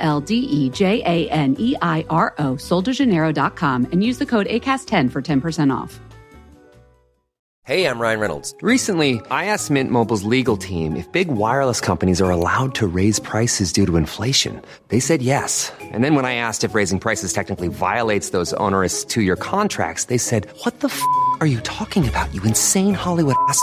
L D E J A N E I R O, soldejaneiro.com, and use the code ACAST10 for 10% off. Hey, I'm Ryan Reynolds. Recently, I asked Mint Mobile's legal team if big wireless companies are allowed to raise prices due to inflation. They said yes. And then when I asked if raising prices technically violates those onerous two year contracts, they said, What the f are you talking about, you insane Hollywood ass?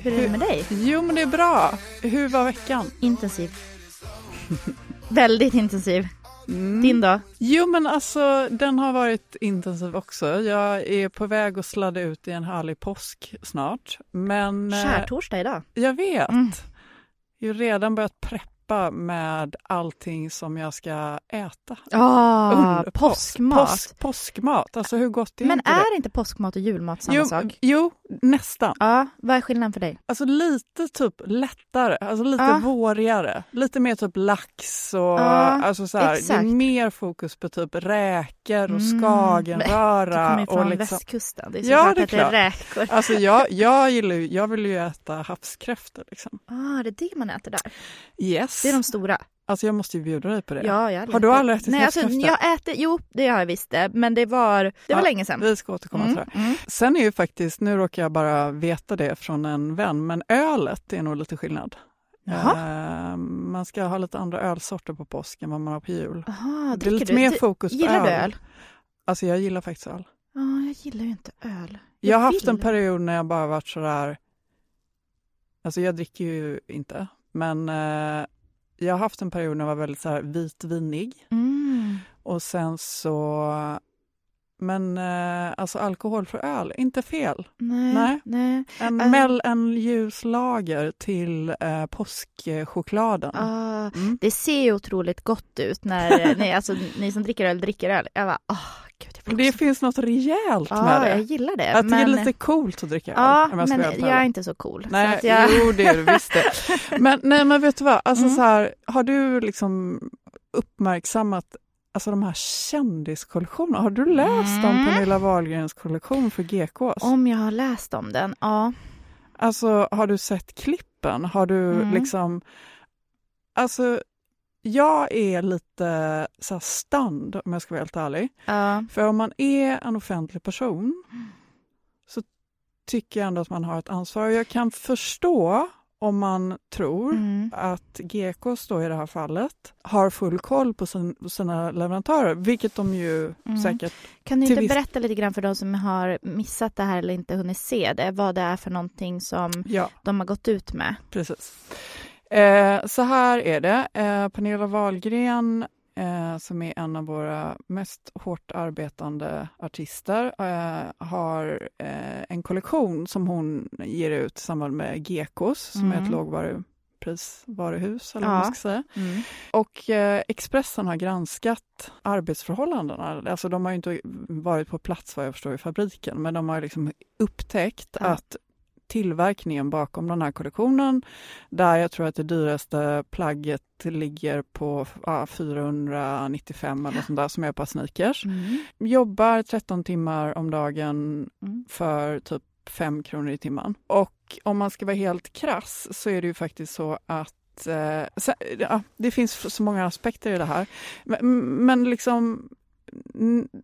Hur är det med dig? Jo men det är bra. Hur var veckan? Intensiv. Väldigt intensiv. Mm. Din då? Jo men alltså den har varit intensiv också. Jag är på väg att sladda ut i en härlig påsk snart. Men eh, Skärtorsdag idag. jag vet. Mm. Jag har redan börjat preppa med allting som jag ska äta. Ah, påskmat. Påsk, påskmat, alltså hur gott är Men inte är det? inte påskmat och julmat samma jo, sak? jo, nästan. Ja, vad är skillnaden för dig? Alltså lite typ lättare, alltså lite Ja. vårigare. Lite mer typ lax och Ja, alltså så här, det är mer fokus på typ räkor och Mm. Du skagenröra. kommer ju och från liksom, västkusten. Det är Ja, såklart det är att det är räkor. alltså jag, jag, gillar, jag vill ju äta havskräftor. Liksom. Ah, det är det man äter där. Yes. Det är de stora. Alltså jag måste ju bjuda dig på det. Ja, jag Har du aldrig ätit Nej, alltså, jag äter, jo, det har jag visst det. Men det var, det var Ja, länge sedan. Vi ska återkomma Mm, till det. mm. Sen är ju faktiskt, nu råkar jag bara veta det från en vän, men ölet är nog lite skillnad. Eh, man ska ha lite andra ölsorter på påsk än vad man har på jul. Aha, Det är lite dricker mer du? fokus på Gillar öl. du öl? Alltså jag gillar faktiskt öl. Ja, jag gillar ju inte öl. Jag har haft en period när jag bara varit sådär, alltså jag dricker ju inte, men eh, jag har haft en period när jag var väldigt såhär vitvinig Mm. och sen så, men eh, alltså alkohol för öl, inte fel. Nej. Nej. nej. En, Äh. mell, en ljus lager till eh, påskchokladen. Ah, Mm. Det ser ju otroligt gott ut när ni, alltså, ni som dricker öl dricker öl. Jag bara, åh gud, Det också. finns något rejält Ja, med det. jag gillar det. Att det är men, lite coolt att dricka öl. ja, om jag men jag är inte så cool. så Nej, att jag, jo det är du visst det. Men, nej, men vet du vad, alltså Mm. så här, har du liksom uppmärksammat alltså de här kändiskollektionerna? Har du läst om Mm. Pernilla Wahlgrens kollektion för GKs? om jag har läst om den, ja. Alltså har du sett klippen? Har du Mm. liksom, alltså jag är lite så här stand om jag ska vara helt ärlig. ja. För om man är en offentlig person så tycker jag ändå att man har ett ansvar. Jag kan förstå om man tror Mm. att GKs då i det här fallet har full koll på, sin, sina leverantörer, vilket de ju Mm. säkert... Kan du inte viss- berätta lite grann för de som har missat det här eller inte hunnit se det, vad det är för någonting som Ja, de har gått ut med? precis. Eh, så här är det. Eh, Pernilla Wahlgren eh, som är en av våra mest hårt arbetande artister, eh, har eh, en kollektion som hon ger ut i samband med Gekos, som är ett Mm. lågvaruprisvaruhus. Eller vad Ja. man ska säga. Mm. Och eh, Expressen har granskat arbetsförhållandena. Alltså de har inte varit på plats vad jag förstår i fabriken, men de har liksom upptäckt Ja. att tillverkningen bakom den här kollektionen, där jag tror att det dyraste plagget ligger på ja, 495 eller sånt där som är på sneakers. Mm. Jobbar 13 timmar om dagen Mm. för typ 5 kronor i timmen. Och om man ska vara helt krass så är det ju faktiskt så att eh, ja, det finns så många aspekter i det här. Men, men liksom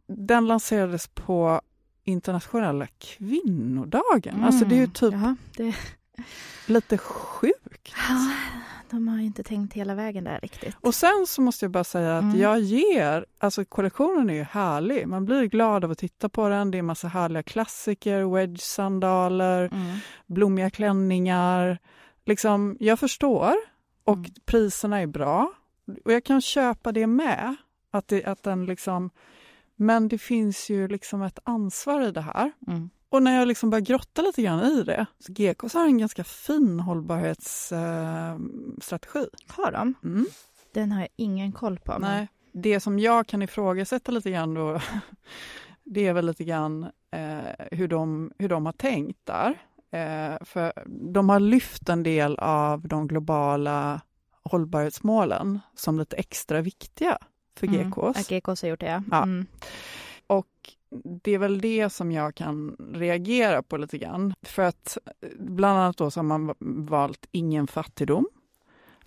den lanserades på internationella kvinnodagen. Alltså det är ju typ Mm. Jaha, det... lite sjukt. Ja, de har inte tänkt hela vägen där riktigt. Och sen så måste jag bara säga att Mm. jag ger, alltså kollektionen är ju härlig. Man blir glad av att titta på den. Det är massa härliga klassiker, wedge-sandaler, Mm. blommiga klänningar. Liksom, jag förstår och Mm. priserna är bra. Och jag kan köpa det med. Att, det, att den liksom, men det finns ju liksom ett ansvar i det här. Mm. Och när jag liksom börjar grotta lite grann i det, så GKs har en ganska fin hållbarhetsstrategi. Eh. Har de? mm. Den har jag ingen koll på. men- Nej, det som jag kan ifrågasätta lite grann då, det är väl lite grann eh, hur, de, hur de har tänkt där. Eh, för de har lyft en del av de globala hållbarhetsmålen som lite extra viktiga för Mm. GKs. Att GKs har gjort det, ja. Ja. Mm. Och det är väl det som jag kan reagera på lite grann. För att bland annat då så har man valt ingen fattigdom,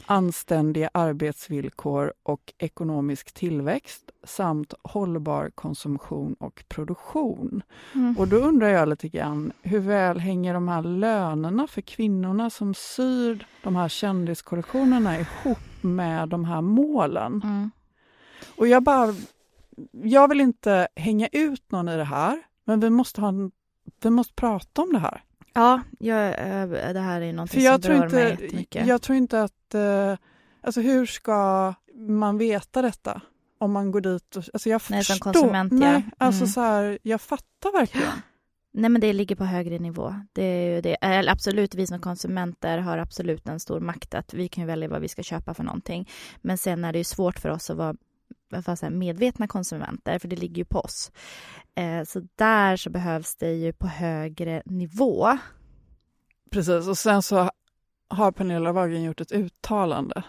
anständiga arbetsvillkor och ekonomisk tillväxt samt hållbar konsumtion och produktion. Mm. Och då undrar jag lite grann, hur väl hänger de här lönerna för kvinnorna som syr de här kändiskollektionerna ihop med de här målen? Mm. Och jag bara, jag vill inte hänga ut någon i det här, men vi måste, ha en, vi måste prata om det här. Ja, jag, eh, det här är något För som jag berör tror, mig inte, jättemycket. jag tror inte att, eh, alltså hur ska man veta detta? Om man går dit och, alltså jag Nej, som förstår. konsument, ja. Nej, alltså Mm. så här, jag fattar verkligen. Nej, men det ligger på högre nivå. Det är ju det. Eller absolut, vi som konsumenter har absolut en stor makt att vi kan välja vad vi ska köpa för någonting. Men sen är det ju svårt för oss att vara medvetna konsumenter, för det ligger ju på oss. Eh, så där så behövs det ju på högre nivå. Precis, och sen så har Pernilla Wahlgren gjort ett uttalande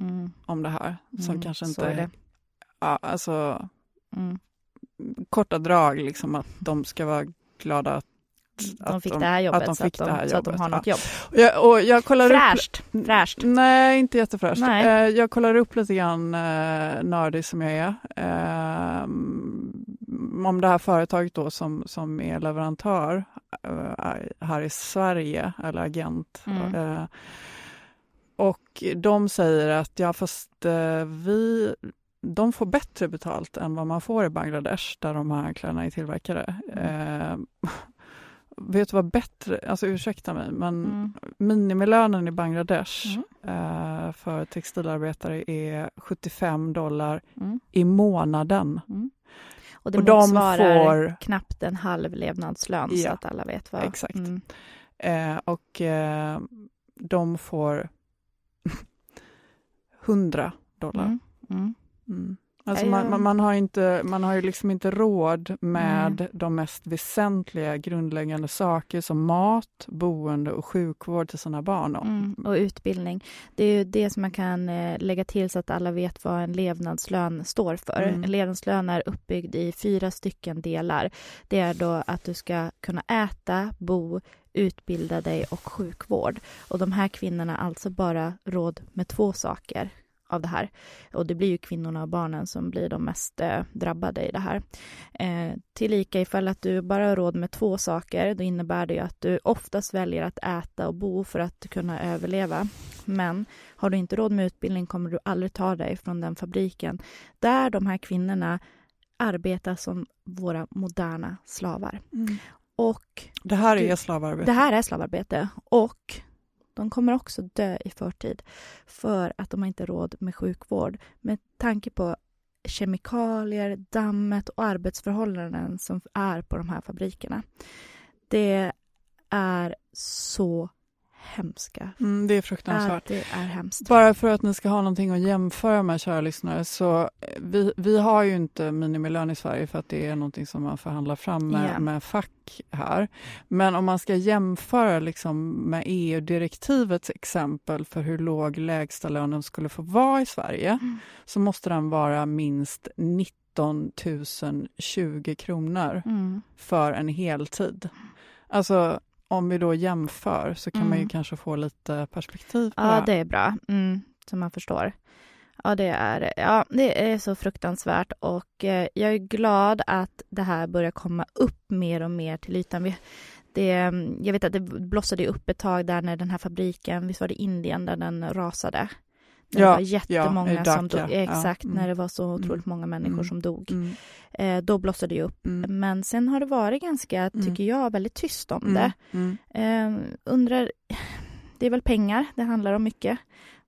Mm. om det här som Mm, kanske inte är det. Ja, alltså Mm. korta drag, liksom att de ska vara glada att, De att fick det här jobbet, att de så, fick att det här de, så att de jobbet, har något jobb. Och jag, och jag kollar Fräscht! upp... Fräscht. Nej, inte jättefräscht. Nej. Eh, jag kollar upp lite grann eh, nördig som jag är. Eh, om det här företaget då som, som är leverantör här i Sverige, eller agent. Mm. Och de säger att ja, fast vi de får bättre betalt än vad man får i Bangladesh där de här kläderna är tillverkade. Eh, vet du vad bättre, alltså ursäkta mig, men Mm. minimilönen i Bangladesh Mm. eh, för textilarbetare är 75 dollar Mm. i månaden. Och det Och de motsvarar får- knappt en halv levnadslön så Ja, att alla vet vad. exakt. Mm. Eh, och eh, de får 100 dollar. Alltså man, man, har inte, man har ju liksom inte råd med Nej. de mest väsentliga grundläggande saker som mat, boende och sjukvård till sina barn. Och, Mm, och utbildning. Det är ju det som man kan eh, lägga till så att alla vet vad en levnadslön står för. Mm. En levnadslön är uppbyggd i fyra stycken delar. Det är då att du ska kunna äta, bo, utbilda dig och sjukvård. Och de här kvinnorna har alltså bara råd med två saker av det här. Och det blir ju kvinnorna och barnen som blir de mest eh, drabbade i det här. Eh, tillika ifall att du bara har råd med två saker, då innebär det ju att du oftast väljer att äta och bo för att kunna överleva. Men har du inte råd med utbildning kommer du aldrig ta dig från den fabriken där de här kvinnorna arbetar som våra moderna slavar. Mm. Och Det här är Gud. slavarbete. det här är slavarbete och de kommer också dö i förtid för att de har inte råd med sjukvård med tanke på kemikalier, dammet och arbetsförhållanden som är på de här fabrikerna. Det är så hemska. Mm, det är Ja, fruktansvärt. det är hemskt. Bara för att ni ska ha någonting att jämföra med, kära lyssnare, så eh, vi, vi har ju inte minimilön i Sverige för att det är någonting som man förhandlar fram med, Ja. med fack här. Men om man ska jämföra liksom med EU-direktivets exempel för hur låg lägstalönen skulle få vara i Sverige, Mm. så måste den vara minst 19 020 kronor Mm. för en heltid. Alltså, om vi då jämför så kan man ju Mm. kanske få lite perspektiv på det Ja, det är bra. Mm, som man förstår. Ja, det är, ja, det är så fruktansvärt och eh, jag är glad att det här börjar komma upp mer och mer till ytan. Vi, det, jag vet att det blossade upp ett tag där när den här fabriken, visst var det Indien där den rasade? När Ja, det var jättemånga ja, i som dog. ja, Exakt, mm. när det var så otroligt många människor Mm. som dog. Mm. Eh, då blossade det upp. Mm. Men sen har det varit ganska, Mm. tycker jag, väldigt tyst om Mm. det. Mm. Eh, undrar, det är väl pengar det handlar om mycket.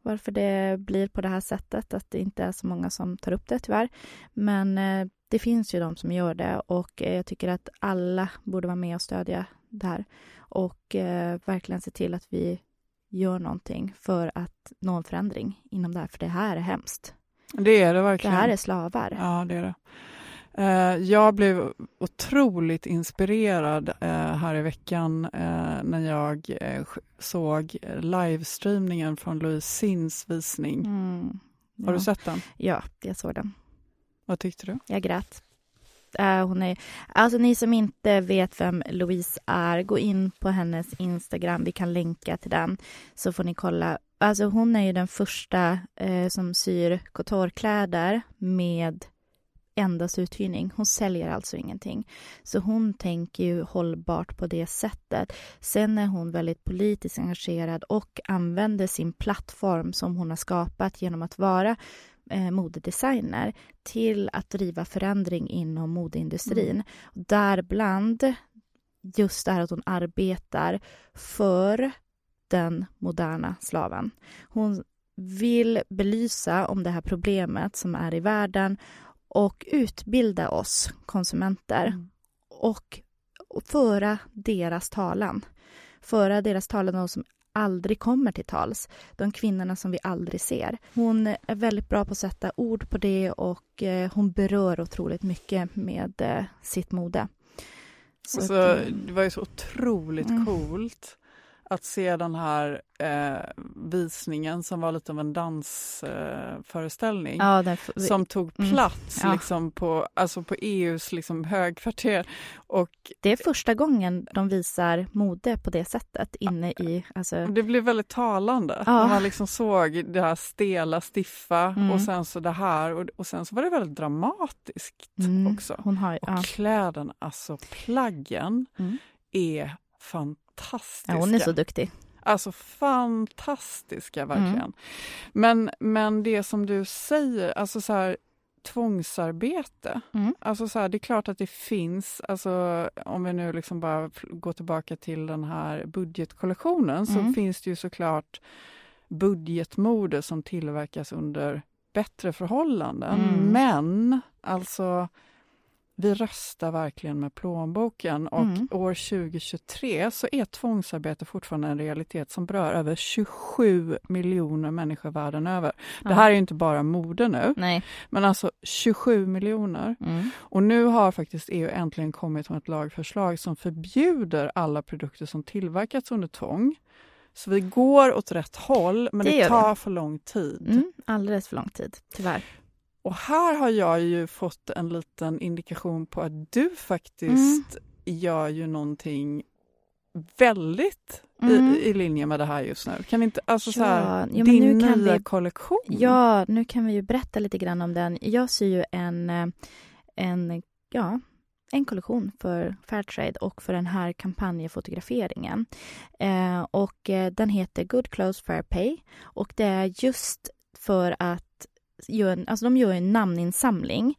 Varför det blir på det här sättet, att det inte är så många som tar upp det tyvärr. Men eh, det finns ju de som gör det och eh, jag tycker att alla borde vara med och stödja det här. Och eh, verkligen se till att vi gör någonting för att nå en förändring inom det här, för det här är hemsst. Det är det Det verkligen. här är slavar. Ja, det är det. Eh, Jag blev otroligt inspirerad eh, här i veckan eh, när jag såg livestreamningen från Louise Sins visning. Mm. Har ja. du sett den? Ja, jag såg den. Vad tyckte du? Jag grät. Eh, hon är, alltså ni som inte vet vem Louise är, gå in på hennes Instagram. Vi kan länka till den så får ni kolla. Alltså hon är ju den första eh, som syr couturekläder med endast uthyrning. Hon säljer alltså ingenting. Så hon tänker ju hållbart på det sättet. Sen är hon väldigt politiskt engagerad och använder sin plattform som hon har skapat genom att vara eh, modedesigner till att driva förändring inom modeindustrin. Däribland just det här att hon arbetar för den moderna slaven. Hon vill belysa om det här problemet som är i världen och utbilda oss konsumenter Mm. och föra deras talan. Föra deras talan, de som aldrig kommer till tals. De kvinnorna som vi aldrig ser. Hon är väldigt bra på att sätta ord på det och eh, hon berör otroligt mycket med eh, sitt mode. Så Alltså, eh, det var ju så otroligt Mm. coolt att se den här eh, visningen som var lite av en dansföreställning. Eh, ja, som tog Mm. plats Ja. liksom på, alltså på EUs liksom högkvarter. Och det är första gången de visar mode på det sättet inne i... Alltså, det blev väldigt talande. Ja. Man liksom såg det här stela, stiffa Mm. och sen så det här. Och, och sen så var det väldigt dramatiskt mm, också. Har, Och kläderna, alltså plaggen Mm. är fantastiska. Ja, hon är så duktig. Alltså fantastiska verkligen. Mm. Men, men det som du säger, alltså så här tvångsarbete. Mm. Alltså så här, det är klart att det finns, alltså om vi nu liksom bara går tillbaka till den här budgetkollektionen så Mm. finns det ju såklart budgetmode som tillverkas under bättre förhållanden. Mm. Men alltså vi röstar verkligen med plånboken och Mm. år 2023 så är tvångsarbete fortfarande en realitet som berör över 27 miljoner människor världen över. Ja. Det här är ju inte bara mode nu, Nej. men alltså 27 miljoner. Mm. Och nu har faktiskt EU äntligen kommit med ett lagförslag som förbjuder alla produkter som tillverkats under tvång. Så vi går åt rätt håll, men Det det, tar för lång tid. Mm. Alldeles för lång tid, tyvärr. Och här har jag ju fått en liten indikation på att du faktiskt gör ju någonting väldigt Mm. i, i linje med det här just nu. Kan vi inte, alltså så här, ja, din nya vi- kollektion. Ja, nu kan vi ju berätta lite grann om den. Jag syr ju en, eh, en, ja, en kollektion för Fairtrade och för den här kampanjfotograferingen. Eh, och eh, den heter Good Clothes Fair Pay och det är just för att gör en, alltså de gör en namninsamling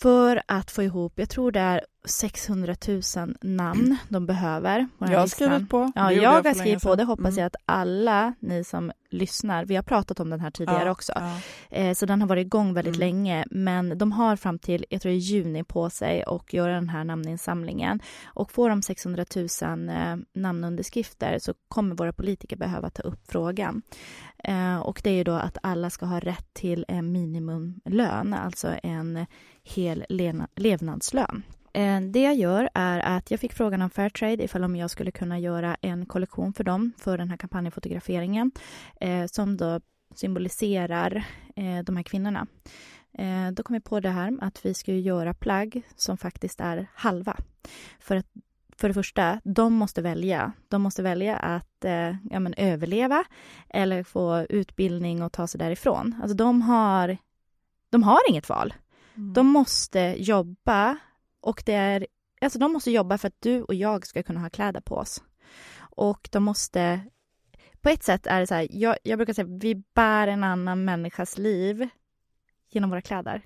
för att få ihop, jag tror det är 600 000 namn de behöver. jag har listan. skrivit på. Ja, jag har skrivit på. Det hoppas Mm. jag att alla ni som lyssnar, vi har pratat om den här tidigare Ja, också, ja. eh, så den har varit igång väldigt Mm. länge, men de har fram till, jag tror det är juni på sig och göra den här namninsamlingen. Och får de 600 000 eh, namnunderskrifter så kommer våra politiker behöva ta upp frågan. Eh, och det är ju då att alla ska ha rätt till en minimumlön, alltså en hel levnadslön. Eh, Det jag gör är att jag fick frågan om Fairtrade ifall om jag skulle kunna göra en kollektion för dem för den här kampanjfotograferingen eh, som då symboliserar eh, de här kvinnorna. Då kom jag på det här att vi ska göra plagg som faktiskt är halva. För att för det första, de måste välja. De måste välja att eh, ja, men överleva eller få utbildning och ta sig därifrån. Alltså de har, de har inget val. Mm. De måste jobba och det är alltså de måste jobba för att du och jag ska kunna ha kläder på oss. Och de måste, på ett sätt är det så här, jag, jag brukar säga vi bär en annan människas liv genom våra kläder.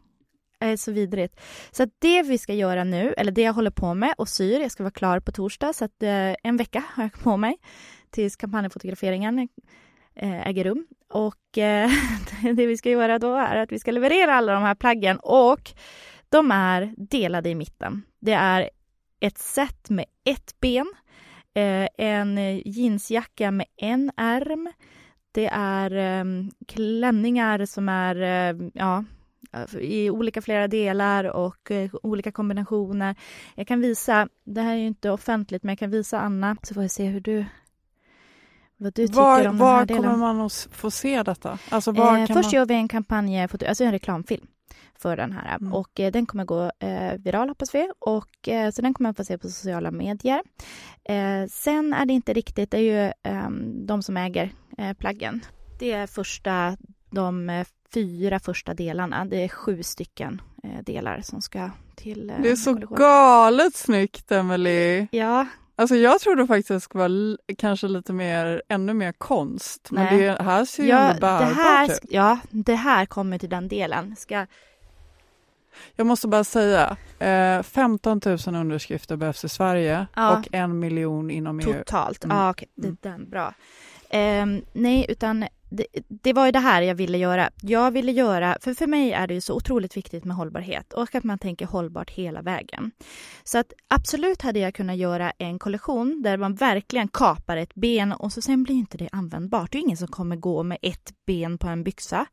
Det är så vidrigt. Så att det vi ska göra nu, eller det jag håller på med och syr, jag ska vara klar på torsdag, så att eh, en vecka har jag på mig tills kampanjfotograferingen eh, äger rum. Och eh, det vi ska göra då är att vi ska leverera alla de här plaggen och de är delade i mitten. Det är ett set med ett ben, eh, en jeansjacka med en ärm. Det är eh, klänningar som är eh, ja, i olika flera delar och eh, olika kombinationer. Jag kan visa, det här är ju inte offentligt, men jag kan visa Anna så får jag se hur du vad du tycker var om var den här delen. kommer man att få se detta? Alltså, var Eh, först man... gör vi en kampanj, alltså en reklamfilm för den här Mm. och eh, den kommer gå eh, viral hoppas vi och eh, så den kommer man få se på sociala medier. Eh, sen är det inte riktigt, det är ju ehm, de som äger eh, plaggen. Det är första, de eh, fyra första delarna, det är sju stycken delar som ska till Det är så kollektion. galet snyggt, Emily. Ja, Alltså jag trodde faktiskt att det skulle vara kanske lite mer, ännu mer konst. Men Nej. det här ser ju ja, ändå bärbart ut. ja, det här kommer till den delen. Ska, Jag måste bara säga, eh, 15 000 underskrifter behövs i Sverige Ja. och en miljon inom EU. Totalt? Mm. Ja, okej. Det Mm. är den. Bra. Ehm, nej, utan det, det var ju det här jag ville göra. Jag ville göra, för för mig är det ju så otroligt viktigt med hållbarhet och att man tänker hållbart hela vägen. Så att absolut hade jag kunnat göra en kollektion där man verkligen kapar ett ben och så sen blir inte det användbart. Det är ingen som kommer gå med ett ben på en byxa.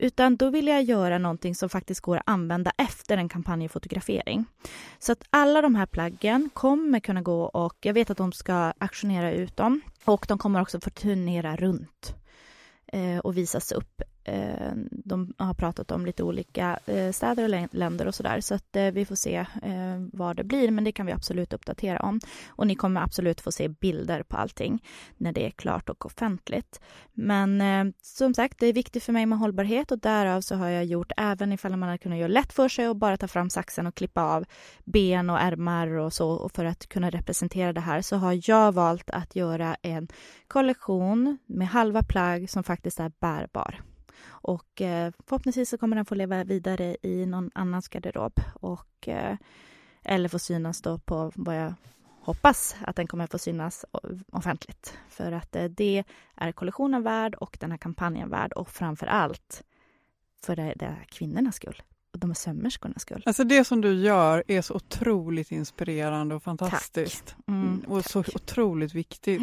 Utan då vill jag göra någonting som faktiskt går att använda efter en kampanjfotografering. Så att alla de här plaggen kommer kunna gå och jag vet att de ska auktionera ut dem och de kommer också få turnera runt eh, och visas upp. Eh, de har pratat om lite olika eh, städer och länder och sådär så att eh, vi får se vad det blir men det kan vi absolut uppdatera om. Och ni kommer absolut få se bilder på allting när det är klart och offentligt. Men som sagt, det är viktigt för mig med hållbarhet och därav så har jag gjort, även ifall man hade kunnat göra lätt för sig och bara ta fram saxen och klippa av ben och ärmar och så och för att kunna representera det här så har jag valt att göra en kollektion med halva plagg som faktiskt är bärbar. Och eh, förhoppningsvis så kommer den få leva vidare i någon annans garderob och eh, eller få synas då på vad jag hoppas att den kommer få synas offentligt. För att eh, det är kollektionen värd och den här kampanjen värd och framför allt för det, det kvinnornas skull och de här sömmerskornas skull. Alltså det som du gör är så otroligt inspirerande och fantastiskt. Mm, och så otroligt viktigt.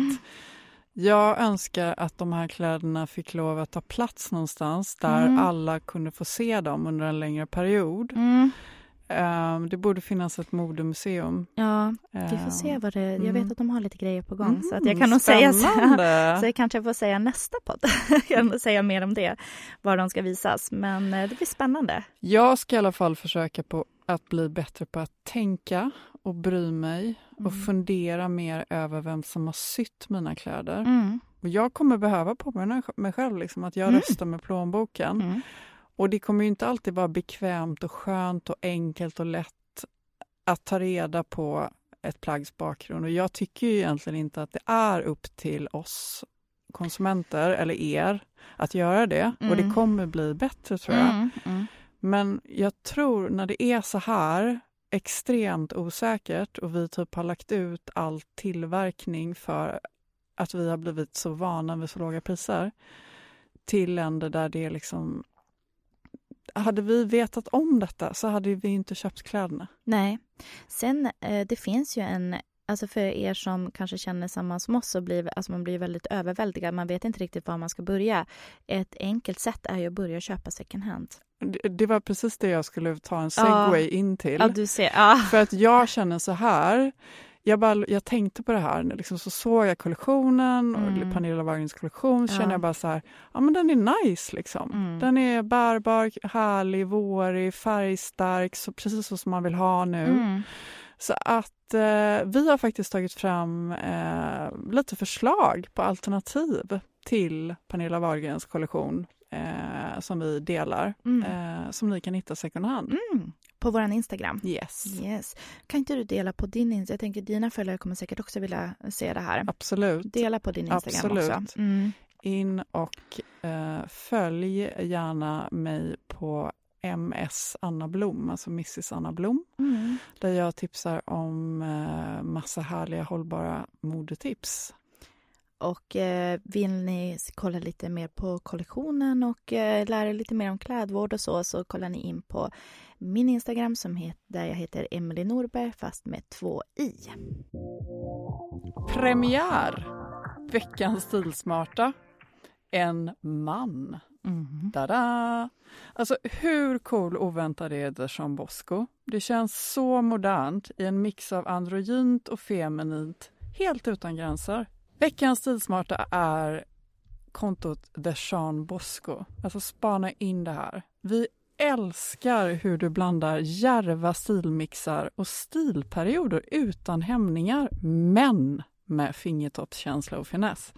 Jag önskar att de här kläderna fick lov att ta plats någonstans där Mm. alla kunde få se dem under en längre period. Mm, Ehm, det borde finnas ett modemuseum. ja, vi får se Ehm, vad det... Jag mm. vet att de har lite grejer på gång så att jag mm, kan nog säga så. spännande. Så jag kanske får säga nästa podd. jag kan säga mer om det, var de ska visas. Men eh, det blir spännande. Jag ska i alla fall försöka på att bli bättre på att tänka och bry mig och Mm. fundera mer över vem som har sytt mina kläder. Mm. Och jag kommer behöva påminna mig själv liksom, att jag Mm. röstar med plånboken. Mm. Och det kommer ju inte alltid vara bekvämt och skönt och enkelt och lätt att ta reda på ett plaggs bakgrund. Och jag tycker ju egentligen inte att det är upp till oss konsumenter eller er att göra det. Och det Mm. kommer bli bättre tror jag. Mm. Mm. Men jag tror när det är så här extremt osäkert och vi typ har lagt ut all tillverkning för att vi har blivit så vana vid så låga priser till länder där det är liksom... Hade vi vetat om detta så hade vi inte köpt kläderna. Nej. Sen, eh, det finns ju en... Alltså för er som kanske känner samma som oss så blir alltså man blir väldigt överväldigad. Man vet inte riktigt var man ska börja. Ett enkelt sätt är ju att börja köpa second hand. Det, var precis det jag skulle ta en Ja. segway in till. Ja, du ser. Ja. För att jag känner så här, jag, bara, jag tänkte på det här, liksom så såg jag kollektionen, Mm. och Pernilla Wahlgrens kollektion, så Ja. kände jag bara så här, ja men den är nice liksom. Mm. Den är bärbar, härlig, vårig, färgstark, så precis så som man vill ha nu. Mm. Så att eh, vi har faktiskt tagit fram eh, lite förslag på alternativ till Pernilla Wahlgrens kollektion eh, som vi delar, Mm. eh, som ni kan hitta second hand. Mm. På vår Instagram. Yes, Yes. Kan inte du dela på din Instagram? Jag tänker dina följare kommer säkert också vilja se det här. absolut. Dela på din Instagram Absolut. också. Mm. In och eh, följ gärna mig på MS Anna Blom, alltså Mrs Anna Blom, Mm. där jag tipsar om eh, massa härliga hållbara modetips. Och eh, vill ni kolla lite mer på kollektionen och eh, lära er lite mer om klädvård och så, så kollar ni in på min Instagram som heter, där jag heter Emily Norberg fast med två i. Premiär! Veckans stilsmarta. En man. Mm. Tada! Alltså hur cool oväntad är The Jean Bosco? Det känns så modernt i en mix av androgynt och feminint, helt utan gränser. Veckans stilsmarta är kontot The Sean Bosco. Alltså spana in det här. Vi älskar hur du blandar järva stilmixar och stilperioder utan hämningar, men med fingertoppskänsla och finess.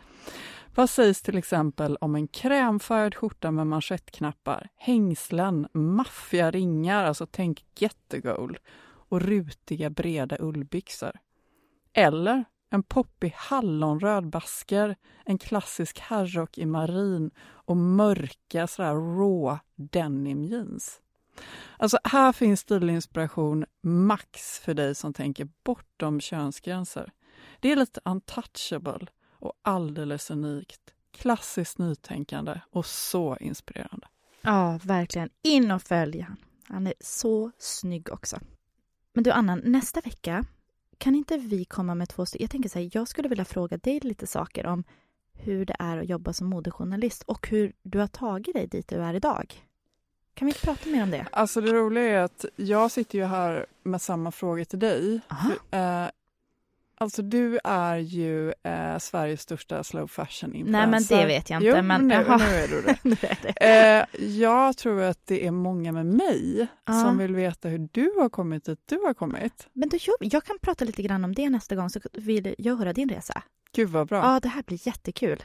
Vad sägs till exempel om en krämfärgad skjorta med manschettknappar, hängslen, maffiga ringar, alltså tänk gettegold, och rutiga breda ullbyxor? Eller en poppig hallonröd basker, en klassisk herrrock i marin och mörka sådär raw denim jeans. Alltså här finns stilinspiration max för dig som tänker bortom könsgränser. Det är lite untouchable och alldeles unikt. Klassiskt nytänkande och så inspirerande. Ja, verkligen. In och följ han. Han är så snygg också. Men du Anna, nästa vecka kan inte vi komma med två stycken? Jag tänker så här, jag skulle vilja fråga dig lite saker om hur det är att jobba som modejournalist och hur du har tagit dig dit du är idag. Kan vi inte prata mer om det? Alltså det roliga är att jag sitter ju här med samma fråga till dig. Aha. Alltså du är ju eh, Sveriges största slow fashion influencer. Nej, men det vet jag inte, Jo, men- nu, nu är du det. Nu är det. Eh, jag tror att det är många med mig Ja. som vill veta hur du har kommit dit du har kommit. Men du, jag, jag kan prata lite grann om det nästa gång så vill jag höra din resa. Gud vad bra. Ja, det här blir jättekul.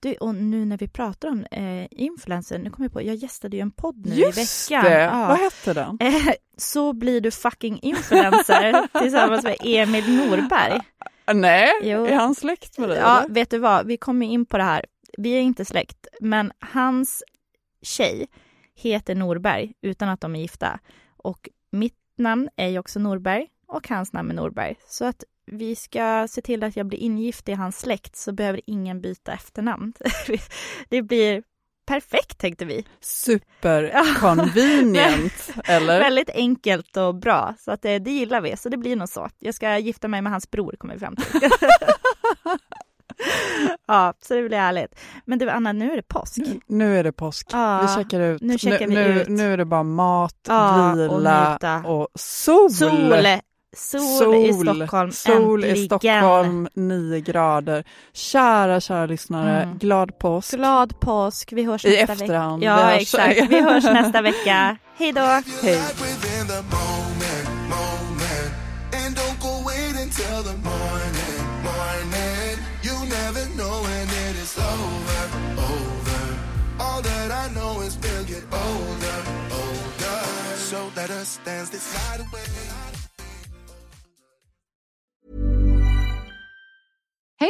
Du, och nu när vi pratar om eh, influencer, nu kommer jag på, jag gästade ju en podd nu Just i veckan. det! Ja. Vad hette den? Eh, så blir du fucking influencer tillsammans med Emil Norberg. Nej, Jo. är han släkt med dig? Ja, eller? vet du vad, vi kommer in på det här. Vi är inte släkt, men hans tjej heter Norberg utan att de är gifta. Och mitt namn är ju också Norberg och hans namn är Norberg. Så att vi ska se till att jag blir ingift i hans släkt så behöver ingen byta efternamn. Det blir perfekt tänkte vi. Super convenient, eller? Väldigt enkelt och bra, så att det, det gillar vi. Så det blir nog så. Jag ska gifta mig med hans bror, kommer vi fram till. ja, så det blir härligt. Men du, Anna, nu är det påsk. Nu är det påsk. Ja, vi checkar ut. nu checkar vi nu, ut. nu är det bara mat, Ja, och vila njuta. och sol. Sol! Sol, i Stockholm, Sol i äntligen. Stockholm, 9 grader. Kära, kära lyssnare, Mm. glad påsk. Glad påsk. Vi hörs I nästa efterhand. vecka. Ja, Vi hörs. exakt. Vi hörs nästa vecka. Hej då! Hej. Within the moment, moment. And don't